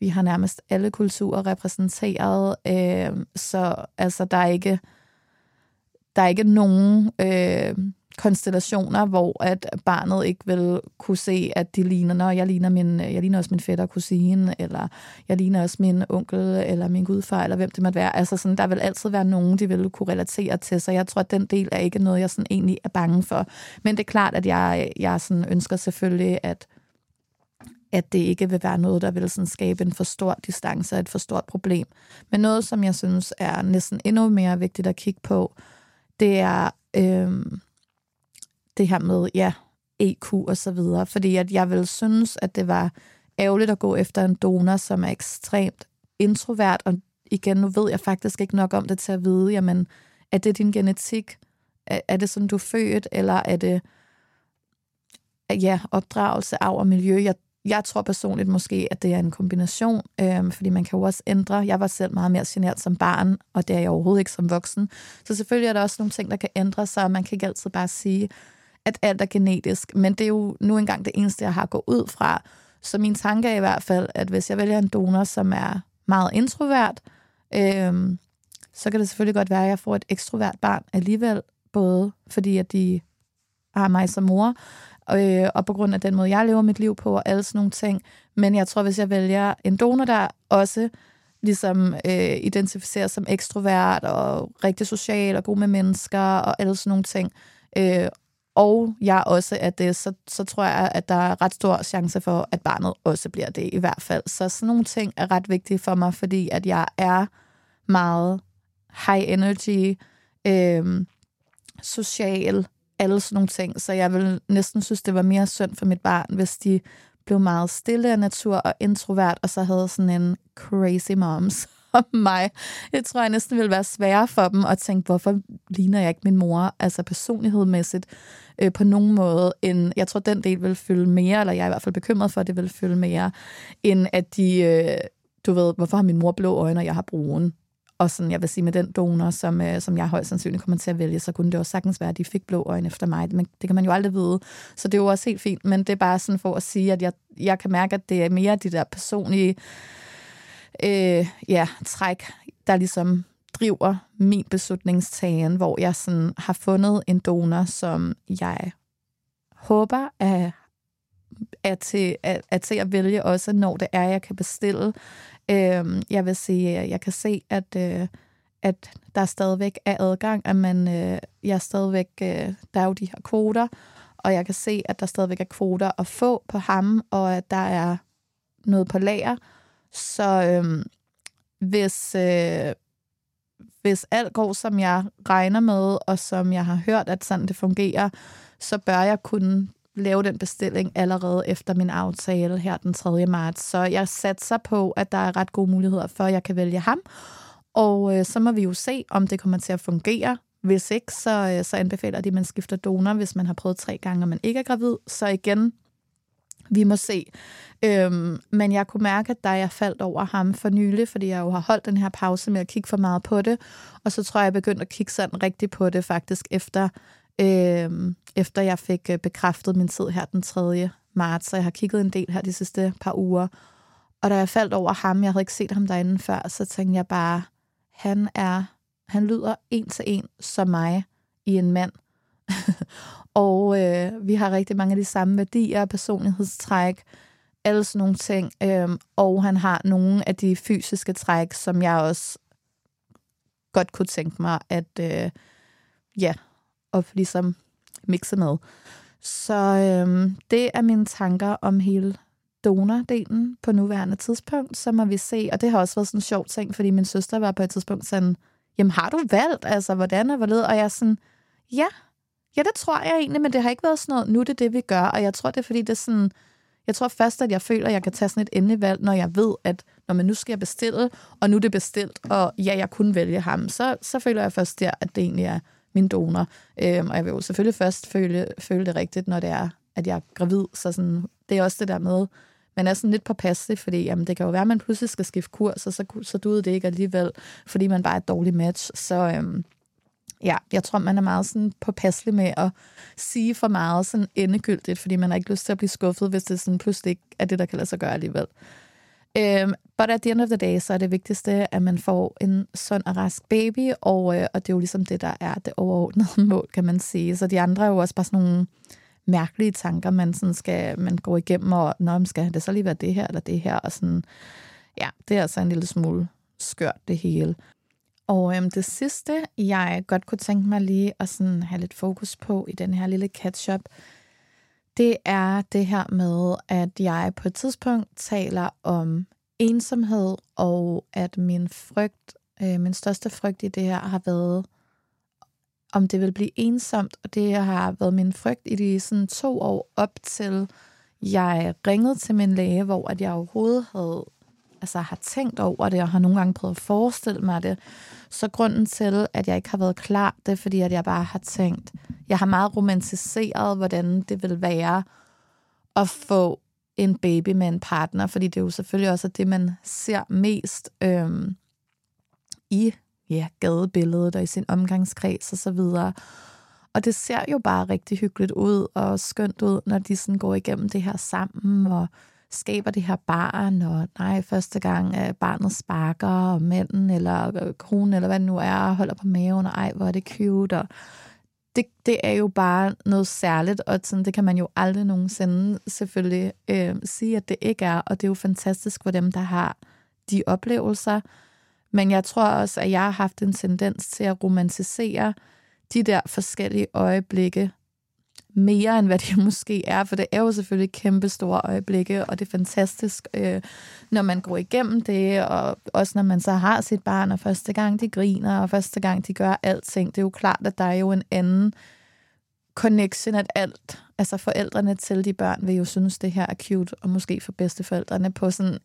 Speaker 1: Vi har nærmest alle kulturer repræsenteret, øhm, så altså, der er ikke der er ikke nogen... Øh, konstellationer, hvor at barnet ikke vil kunne se, at de ligner, når jeg ligner, min, jeg ligner også min fætter og kusine, eller jeg ligner også min onkel, eller min gudfar, eller hvem det måtte være. Altså sådan, der vil altid være nogen, de vil kunne relatere til, så jeg tror, at den del er ikke noget, jeg sådan egentlig er bange for. Men det er klart, at jeg, jeg sådan ønsker selvfølgelig, at at det ikke vil være noget, der vil sådan skabe en for stor distance og et for stort problem. Men noget, som jeg synes er næsten endnu mere vigtigt at kigge på, det er, øh, det her med, ja, EQ og så videre, fordi at jeg vil synes, at det var ærgerligt at gå efter en donor, som er ekstremt introvert, og igen, nu ved jeg faktisk ikke nok om det til at vide, jamen, er det din genetik? Er, er det sådan, du er født, eller er det ja, opdragelse, arv og miljø? Jeg, jeg tror personligt måske, at det er en kombination, øhm, fordi man kan jo også ændre. Jeg var selv meget mere generet som barn, og det er jeg overhovedet ikke som voksen. Så selvfølgelig er der også nogle ting, der kan ændre sig, og man kan ikke altid bare sige, at alt er genetisk, men det er jo nu engang det eneste, jeg har gået ud fra. Så min tanke er i hvert fald, at hvis jeg vælger en donor, som er meget introvert, øhm, så kan det selvfølgelig godt være, at jeg får et ekstrovert barn alligevel, både fordi at de har mig som mor, øh, og på grund af den måde, jeg lever mit liv på, og alle sådan nogle ting. Men jeg tror, hvis jeg vælger en donor, der også ligesom øh, identificerer som ekstrovert og rigtig social og god med mennesker og alle sådan nogle ting, øh, og jeg også er det, så, så tror jeg, at der er ret stor chance for, at barnet også bliver det i hvert fald. Så sådan nogle ting er ret vigtige for mig, fordi at jeg er meget high energy, øh, social, alle sådan nogle ting. Så jeg vil næsten synes, det var mere synd for mit barn, hvis de blev meget stille af natur og introvert, og så havde sådan en crazy moms om mig. Jeg tror jeg næsten ville være sværere for dem at tænke, hvorfor ligner jeg ikke min mor, altså personlighedmæssigt øh, på nogen måde, end jeg tror, den del vil fylde mere, eller jeg er i hvert fald bekymret for, at det vil fylde mere, end at de, øh, du ved, hvorfor har min mor blå øjne, og jeg har brune? Og sådan, jeg vil sige, med den donor, som, øh, som jeg højst sandsynligt kommer til at vælge, så kunne det også sagtens være, at de fik blå øjne efter mig. Men det kan man jo aldrig vide. Så det er jo også helt fint. Men det er bare sådan for at sige, at jeg, jeg kan mærke, at det er mere de der personlige øh, ja, træk, der ligesom driver min beslutningstagen, hvor jeg sådan har fundet en donor, som jeg håber er, er, til, er, er til at vælge også, når det er, jeg kan bestille. Øh, jeg vil sige, at jeg kan se, at, øh, at der stadigvæk er adgang, at man, øh, jeg er stadigvæk, øh, der er jo de her kvoter, og jeg kan se, at der stadigvæk er kvoter at få på ham, og at der er noget på lager. Så øh, hvis, øh, hvis alt går, som jeg regner med, og som jeg har hørt, at sådan det fungerer, så bør jeg kunne lave den bestilling allerede efter min aftale her den 3. marts. Så jeg satser på, at der er ret gode muligheder for, at jeg kan vælge ham. Og øh, så må vi jo se, om det kommer til at fungere. hvis ikke, så, øh, så anbefaler de, at man skifter donor, hvis man har prøvet tre gange, og man ikke er gravid. Så igen, vi må se. Øhm, men jeg kunne mærke, at da jeg faldt over ham for nylig, fordi jeg jo har holdt den her pause med at kigge for meget på det, og så tror jeg, jeg begyndte at kigge sådan rigtigt på det faktisk efter, øhm, efter jeg fik øh, bekræftet min tid her den 3. marts, så jeg har kigget en del her de sidste par uger. Og da jeg faldt over ham, jeg havde ikke set ham derinde før, så tænkte jeg bare, han er, han lyder en til en som mig i en mand. og øh, vi har rigtig mange af de samme værdier, personlighedstræk, alle sådan nogle ting. Øh, og han har nogle af de fysiske træk, som jeg også godt kunne tænke mig at øh, ja, og ligesom mixe med. Så øh, det er mine tanker om hele donordelen på nuværende tidspunkt, så må vi se. Og det har også været sådan en sjov ting, fordi min søster var på et tidspunkt sådan, jamen har du valgt, altså hvordan er hvorledes? Og jeg er sådan, ja, Ja, det tror jeg egentlig, men det har ikke været sådan noget, nu er det det, vi gør, og jeg tror, det er fordi, det er sådan, jeg tror først, at jeg føler, at jeg kan tage sådan et endelig valg, når jeg ved, at når man nu skal jeg bestille, og nu er det bestilt, og ja, jeg kunne vælge ham, så, så føler jeg først der, at det egentlig er min donor. Øhm, og jeg vil jo selvfølgelig først føle, føle det rigtigt, når det er, at jeg er gravid. Så sådan, det er også det der med, man er sådan lidt påpasselig, fordi jamen, det kan jo være, at man pludselig skal skifte kurs, og så, så duede det ikke alligevel, fordi man bare er et dårligt match. Så, øhm, Ja, jeg tror, man er meget sådan påpasselig med at sige for meget sådan endegyldigt, fordi man har ikke lyst til at blive skuffet, hvis det sådan pludselig ikke er det, der kan lade sig gøre alligevel. Um, but at the end of the day, så er det vigtigste, at man får en sund og rask baby, og, øh, og det er jo ligesom det, der er det overordnede mål, kan man sige. Så de andre er jo også bare sådan nogle mærkelige tanker, man sådan skal man går igennem, og når man skal det så lige være det her eller det her, og sådan, ja, det er altså en lille smule skørt det hele. Og øhm, det sidste, jeg godt kunne tænke mig lige at sådan have lidt fokus på i den her lille catch-up, det er det her med, at jeg på et tidspunkt taler om ensomhed, og at min frygt, øh, min største frygt i det her har været, om det vil blive ensomt, og det har været min frygt i de sådan to år op til, jeg ringede til min læge, hvor at jeg overhovedet havde altså, har tænkt over det, og har nogle gange prøvet at forestille mig det. Så grunden til, at jeg ikke har været klar, det er fordi, at jeg bare har tænkt, jeg har meget romantiseret, hvordan det vil være at få en baby med en partner, fordi det er jo selvfølgelig også det, man ser mest øhm, i ja, gadebilledet og i sin omgangskreds og så videre. Og det ser jo bare rigtig hyggeligt ud og skønt ud, når de sådan går igennem det her sammen, og skaber det her barn, og nej, første gang barnet sparker, og manden eller øh, konen, eller hvad det nu er, holder på maven, og ej, hvor er det cute, og det, det er jo bare noget særligt, og sådan, det kan man jo aldrig nogensinde selvfølgelig øh, sige, at det ikke er, og det er jo fantastisk for dem, der har de oplevelser. Men jeg tror også, at jeg har haft en tendens til at romantisere de der forskellige øjeblikke, mere, end hvad de måske er, for det er jo selvfølgelig kæmpe store øjeblikke, og det er fantastisk, øh, når man går igennem det, og også når man så har sit barn, og første gang de griner, og første gang de gør alting. Det er jo klart, at der er jo en anden connection, at alt, altså forældrene til de børn vil jo synes, det her er cute, og måske for bedsteforældrene på sådan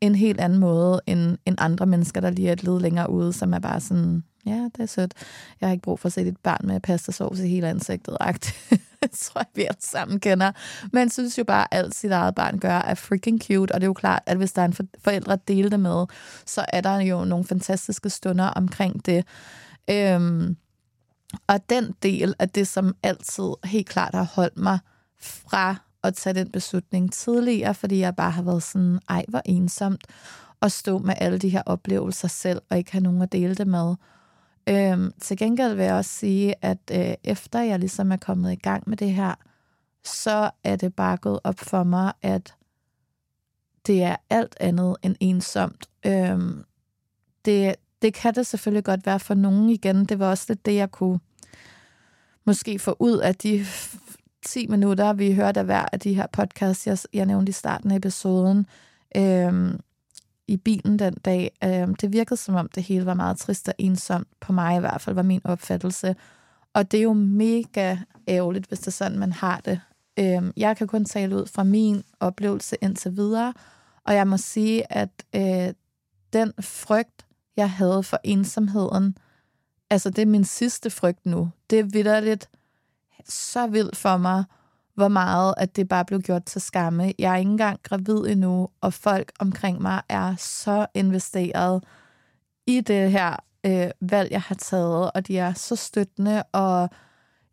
Speaker 1: en helt anden måde, end, end andre mennesker, der lige er et led længere ude, som er bare sådan, ja, det er sødt. Jeg har ikke brug for at se dit barn med pastasauce i hele ansigtet. det tror jeg, vi alle sammen kender. Men synes jo bare, at alt sit eget barn gør er freaking cute, og det er jo klart, at hvis der er en forældre at dele det med, så er der jo nogle fantastiske stunder omkring det. Øhm, og den del af det, som altid helt klart har holdt mig fra at tage den beslutning tidligere, fordi jeg bare har været sådan, ej, hvor ensomt at stå med alle de her oplevelser selv, og ikke have nogen at dele det med. Øhm, til gengæld vil jeg også sige, at øh, efter jeg ligesom er kommet i gang med det her, så er det bare gået op for mig, at det er alt andet end ensomt. Øhm, det, det kan det selvfølgelig godt være for nogen igen. Det var også lidt det, jeg kunne måske få ud af de 10 minutter, vi hørte af hver af de her podcasts, jeg, jeg nævnte i starten af episoden. Øhm, i bilen den dag. Øh, det virkede som om det hele var meget trist og ensomt, på mig i hvert fald, var min opfattelse. Og det er jo mega ærgerligt, hvis det er sådan, man har det. Øh, jeg kan kun tale ud fra min oplevelse indtil videre, og jeg må sige, at øh, den frygt, jeg havde for ensomheden, altså det er min sidste frygt nu. Det er vidderligt så vildt for mig, hvor meget, at det bare blev gjort til skamme. Jeg er ikke engang gravid endnu, og folk omkring mig er så investeret i det her øh, valg, jeg har taget, og de er så støttende, og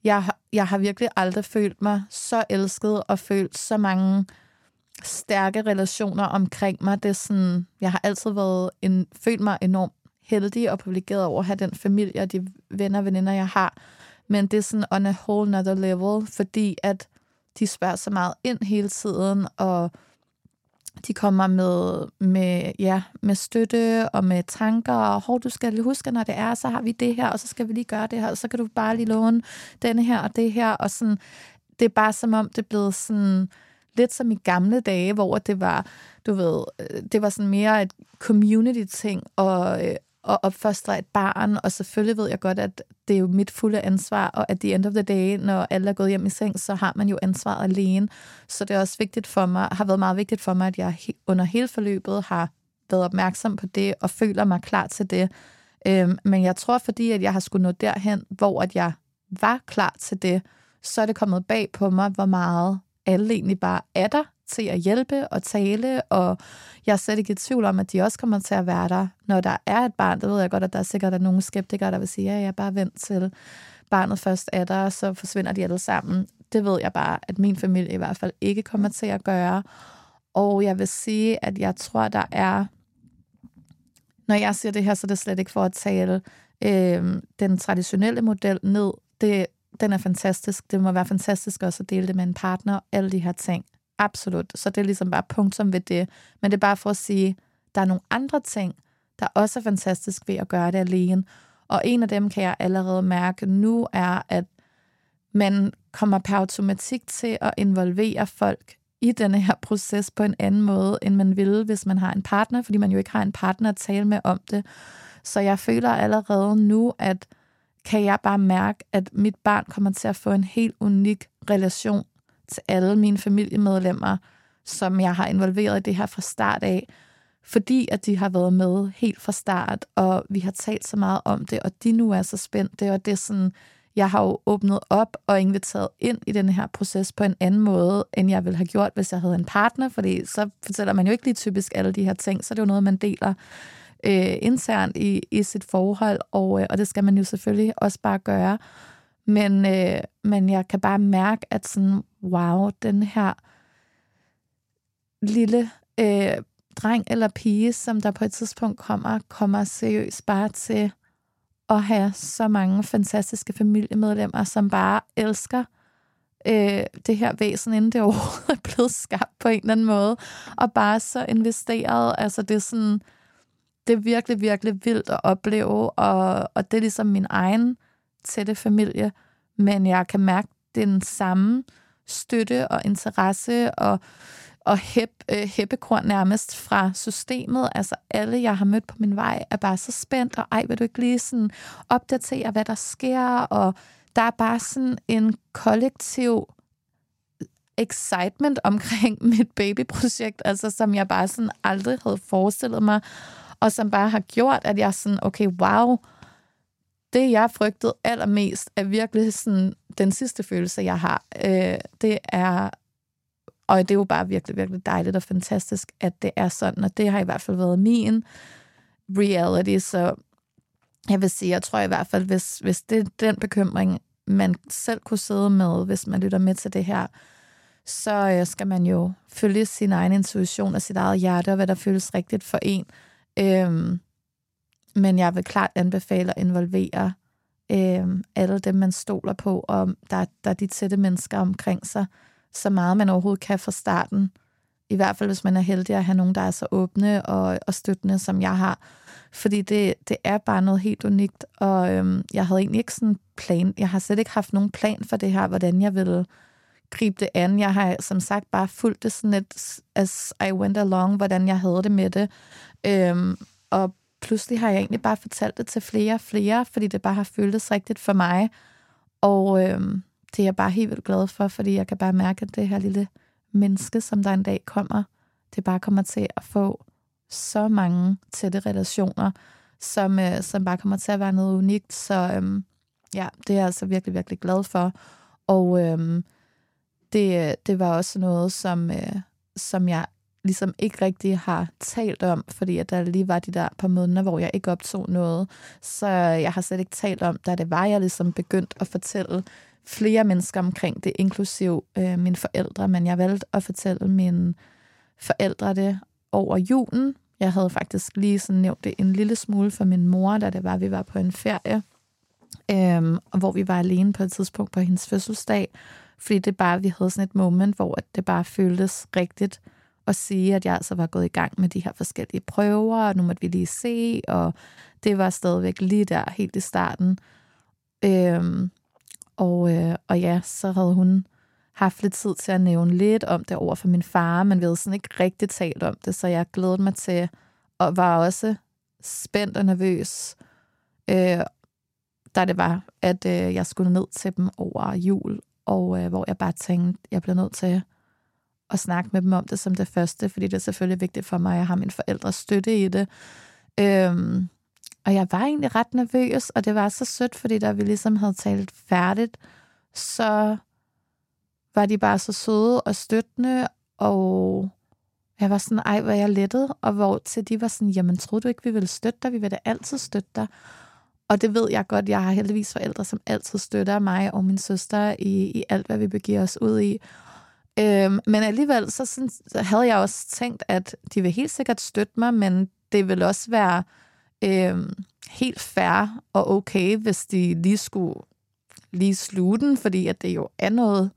Speaker 1: jeg, jeg har virkelig aldrig følt mig så elsket og følt så mange stærke relationer omkring mig. Det er sådan, jeg har altid været en, følt mig enormt heldig og privilegeret over at have den familie og de venner og veninder, jeg har. Men det er sådan on a whole nother level, fordi at de spørger så meget ind hele tiden, og de kommer med, med, ja, med støtte og med tanker, og hov, du skal lige huske, når det er, så har vi det her, og så skal vi lige gøre det her, og så kan du bare lige låne denne her og det her, og sådan, det er bare som om, det er blevet sådan, lidt som i gamle dage, hvor det var, du ved, øh, det var sådan mere et community-ting, og, øh, at opfostre et barn, og selvfølgelig ved jeg godt, at det er jo mit fulde ansvar, og at the end of the day, når alle er gået hjem i seng, så har man jo ansvaret alene. Så det er også vigtigt for mig, har været meget vigtigt for mig, at jeg under hele forløbet har været opmærksom på det, og føler mig klar til det. Øhm, men jeg tror, fordi at jeg har skulle nå derhen, hvor at jeg var klar til det, så er det kommet bag på mig, hvor meget alle egentlig bare er der til at hjælpe og tale, og jeg er slet ikke i tvivl om, at de også kommer til at være der, når der er et barn. Det ved jeg godt, at der er sikkert er nogle skeptikere, der vil sige, at ja, jeg er bare vent til barnet først er der, så forsvinder de alle sammen. Det ved jeg bare, at min familie i hvert fald ikke kommer til at gøre. Og jeg vil sige, at jeg tror, der er... Når jeg siger det her, så er det slet ikke for at tale øh, den traditionelle model ned. Det, den er fantastisk. Det må være fantastisk også at dele det med en partner, alle de her ting. Absolut. Så det er ligesom bare punktum ved det. Men det er bare for at sige, der er nogle andre ting, der også er fantastisk ved at gøre det alene. Og en af dem kan jeg allerede mærke nu, er, at man kommer per automatik til at involvere folk i denne her proces på en anden måde, end man ville, hvis man har en partner, fordi man jo ikke har en partner at tale med om det. Så jeg føler allerede nu, at kan jeg bare mærke, at mit barn kommer til at få en helt unik relation til alle mine familiemedlemmer, som jeg har involveret i det her fra start af, fordi at de har været med helt fra start, og vi har talt så meget om det, og de nu er så spændte, og det er sådan, jeg har jo åbnet op og inviteret ind i den her proces på en anden måde, end jeg ville have gjort, hvis jeg havde en partner, fordi så fortæller man jo ikke lige typisk alle de her ting, så det er jo noget, man deler øh, internt i, i sit forhold, og, øh, og det skal man jo selvfølgelig også bare gøre. Men, øh, men jeg kan bare mærke, at sådan, wow, den her lille øh, dreng eller pige, som der på et tidspunkt kommer, kommer seriøst bare til at have så mange fantastiske familiemedlemmer, som bare elsker øh, det her væsen, inden det overhovedet er blevet skabt på en eller anden måde, og bare så investeret. Altså det er sådan, det er virkelig, virkelig vildt at opleve, og, og det er ligesom min egen tætte familie, men jeg kan mærke den samme støtte og interesse og, og hæp, øh, hæppekorn nærmest fra systemet. Altså alle, jeg har mødt på min vej, er bare så spændt, og ej, vil du ikke lige sådan opdatere, hvad der sker, og der er bare sådan en kollektiv excitement omkring mit babyprojekt, altså som jeg bare sådan aldrig havde forestillet mig, og som bare har gjort, at jeg sådan, okay, wow, det jeg frygtede allermest er virkelig sådan den sidste følelse, jeg har. Øh, det er, og det er jo bare virkelig, virkelig dejligt og fantastisk, at det er sådan, og det har i hvert fald været min reality, så jeg vil sige, jeg tror i hvert fald, hvis, hvis det er den bekymring, man selv kunne sidde med, hvis man lytter med til det her, så øh, skal man jo følge sin egen intuition og sit eget hjerte, og hvad der føles rigtigt for en. Øhm, men jeg vil klart anbefale at involvere øh, alle dem, man stoler på, og der, der er de tætte mennesker omkring sig, så meget man overhovedet kan fra starten. I hvert fald, hvis man er heldig at have nogen, der er så åbne og, og støttende, som jeg har. Fordi det, det er bare noget helt unikt, og øhm, jeg havde egentlig ikke sådan en plan. Jeg har slet ikke haft nogen plan for det her, hvordan jeg ville gribe det an. Jeg har som sagt bare fulgt det sådan lidt as I went along, hvordan jeg havde det med det. Øhm, og pludselig har jeg egentlig bare fortalt det til flere og flere, fordi det bare har føltes rigtigt for mig. Og øh, det er jeg bare helt vildt glad for, fordi jeg kan bare mærke, at det her lille menneske, som der en dag kommer, det bare kommer til at få så mange tætte relationer, som, øh, som bare kommer til at være noget unikt. Så øh, ja, det er jeg altså virkelig, virkelig glad for. Og øhm, øh, det, det var også noget, som, øh, som jeg ligesom ikke rigtig har talt om, fordi at der lige var de der par måneder, hvor jeg ikke optog noget. Så jeg har slet ikke talt om, da det var, jeg ligesom begyndt at fortælle flere mennesker omkring det, inklusiv øh, mine forældre, men jeg valgte at fortælle mine forældre det over julen. Jeg havde faktisk lige sådan nævnt det en lille smule for min mor, da det var, vi var på en ferie, øh, hvor vi var alene på et tidspunkt på hendes fødselsdag, fordi det bare, vi havde sådan et moment, hvor det bare føltes rigtigt og sige, at jeg altså var gået i gang med de her forskellige prøver, og nu måtte vi lige se, og det var stadigvæk lige der, helt i starten. Øhm, og, øh, og ja, så havde hun haft lidt tid til at nævne lidt om det over for min far, men vi havde sådan ikke rigtig talt om det, så jeg glædede mig til, og var også spændt og nervøs, øh, da det var, at øh, jeg skulle ned til dem over jul, og øh, hvor jeg bare tænkte, jeg bliver nødt til at snakke med dem om det som det første, fordi det er selvfølgelig vigtigt for mig, at jeg har min forældres støtte i det. Øhm, og jeg var egentlig ret nervøs, og det var så sødt, fordi da vi ligesom havde talt færdigt, så var de bare så søde og støttende, og jeg var sådan, ej, hvor jeg lettet, og hvor til de var sådan, jamen, troede du ikke, vi ville støtte dig? Vi vil da altid støtte dig. Og det ved jeg godt, jeg har heldigvis forældre, som altid støtter mig og min søster i, i alt, hvad vi begiver os ud i. Øhm, men alligevel, så, sådan, så havde jeg også tænkt, at de vil helt sikkert støtte mig, men det vil også være øhm, helt fair og okay, hvis de lige skulle lige sluge den, fordi at det jo er noget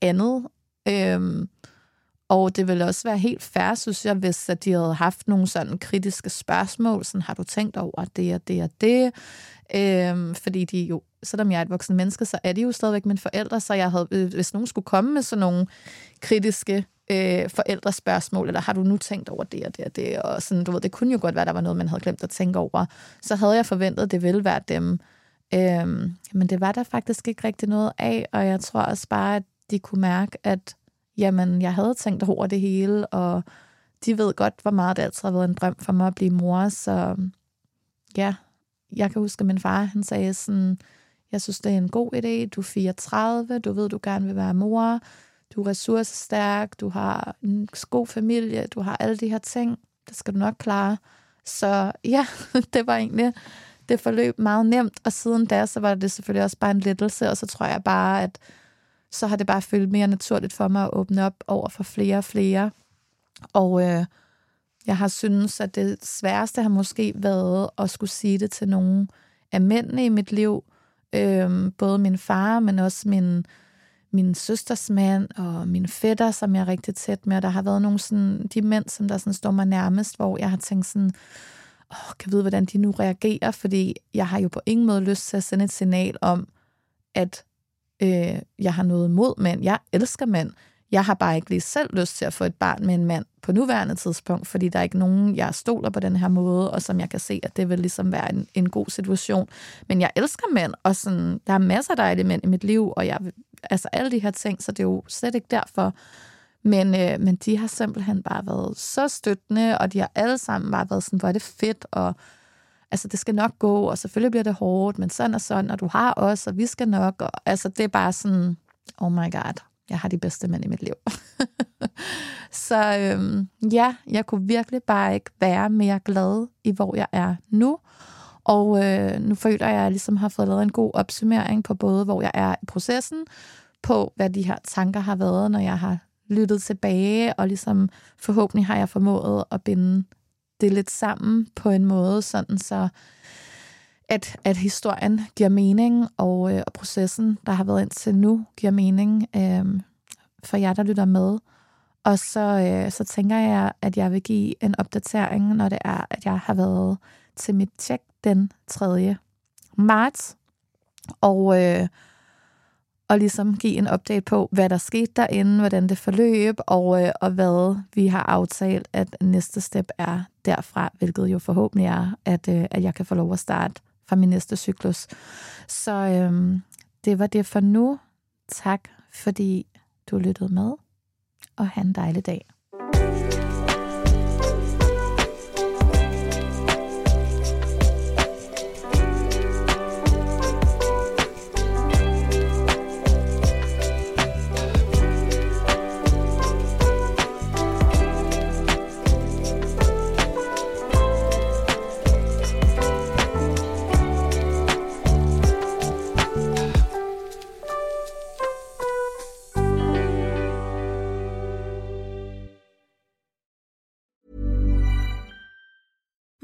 Speaker 1: andet. Øhm, og det ville også være helt fair, synes jeg, hvis at de havde haft nogle sådan kritiske spørgsmål, sådan har du tænkt over det og det og det? Øhm, fordi de jo, selvom jeg er et voksen menneske, så er de jo stadigvæk mine forældre, så jeg havde, øh, hvis nogen skulle komme med sådan nogle kritiske øh, forældrespørgsmål, eller har du nu tænkt over det og det og det, og sådan, du ved, det kunne jo godt være, der var noget, man havde glemt at tænke over, så havde jeg forventet, at det ville være dem. Øhm, men det var der faktisk ikke rigtig noget af, og jeg tror også bare, at de kunne mærke, at jamen, jeg havde tænkt over det hele, og de ved godt, hvor meget det altid har været en drøm for mig at blive mor, så ja, jeg kan huske, at min far, han sagde sådan, jeg synes, det er en god idé, du er 34, du ved, du gerne vil være mor, du er ressourcestærk, du har en god familie, du har alle de her ting, det skal du nok klare. Så ja, det var egentlig, det forløb meget nemt, og siden da, så var det selvfølgelig også bare en lettelse, og så tror jeg bare, at så har det bare følt mere naturligt for mig at åbne op over for flere og flere. Og øh, jeg har synes, at det sværeste har måske været at skulle sige det til nogle af mændene i mit liv. Øh, både min far, men også min, min søsters mand og min fætter, som jeg er rigtig tæt med. Og der har været nogle sådan, de mænd, som der sådan står mig nærmest, hvor jeg har tænkt sådan, åh, kan vide, hvordan de nu reagerer, fordi jeg har jo på ingen måde lyst til at sende et signal om, at øh, jeg har noget imod mænd. Jeg elsker mænd. Jeg har bare ikke lige selv lyst til at få et barn med en mand på nuværende tidspunkt, fordi der er ikke nogen, jeg stoler på den her måde, og som jeg kan se, at det vil ligesom være en, en god situation. Men jeg elsker mænd, og sådan, der er masser af dejlige mænd i mit liv, og jeg, altså alle de her ting, så det er jo slet ikke derfor. Men, øh, men de har simpelthen bare været så støttende, og de har alle sammen bare været sådan, hvor er det fedt, og altså det skal nok gå, og selvfølgelig bliver det hårdt, men sådan og sådan, og du har os, og vi skal nok, og altså det er bare sådan, oh my god, jeg har de bedste mænd i mit liv. så øhm, ja, jeg kunne virkelig bare ikke være mere glad i, hvor jeg er nu. Og øh, nu føler jeg, at jeg ligesom har fået lavet en god opsummering på både, hvor jeg er i processen, på hvad de her tanker har været, når jeg har lyttet tilbage, og ligesom forhåbentlig har jeg formået at binde det lidt sammen på en måde, sådan så at, at historien giver mening, og, øh, og processen, der har været indtil nu, giver mening øh, for jer, der lytter med. Og så, øh, så tænker jeg, at jeg vil give en opdatering, når det er, at jeg har været til mit tjek den 3. marts. Og, øh, og ligesom give en update på, hvad der skete derinde, hvordan det forløb, og, øh, og hvad vi har aftalt, at næste step er derfra, hvilket jo forhåbentlig er, at, øh, at jeg kan få lov at starte fra min næste cyklus. Så øhm, det var det for nu. Tak, fordi du lyttede med, og have en dejlig dag.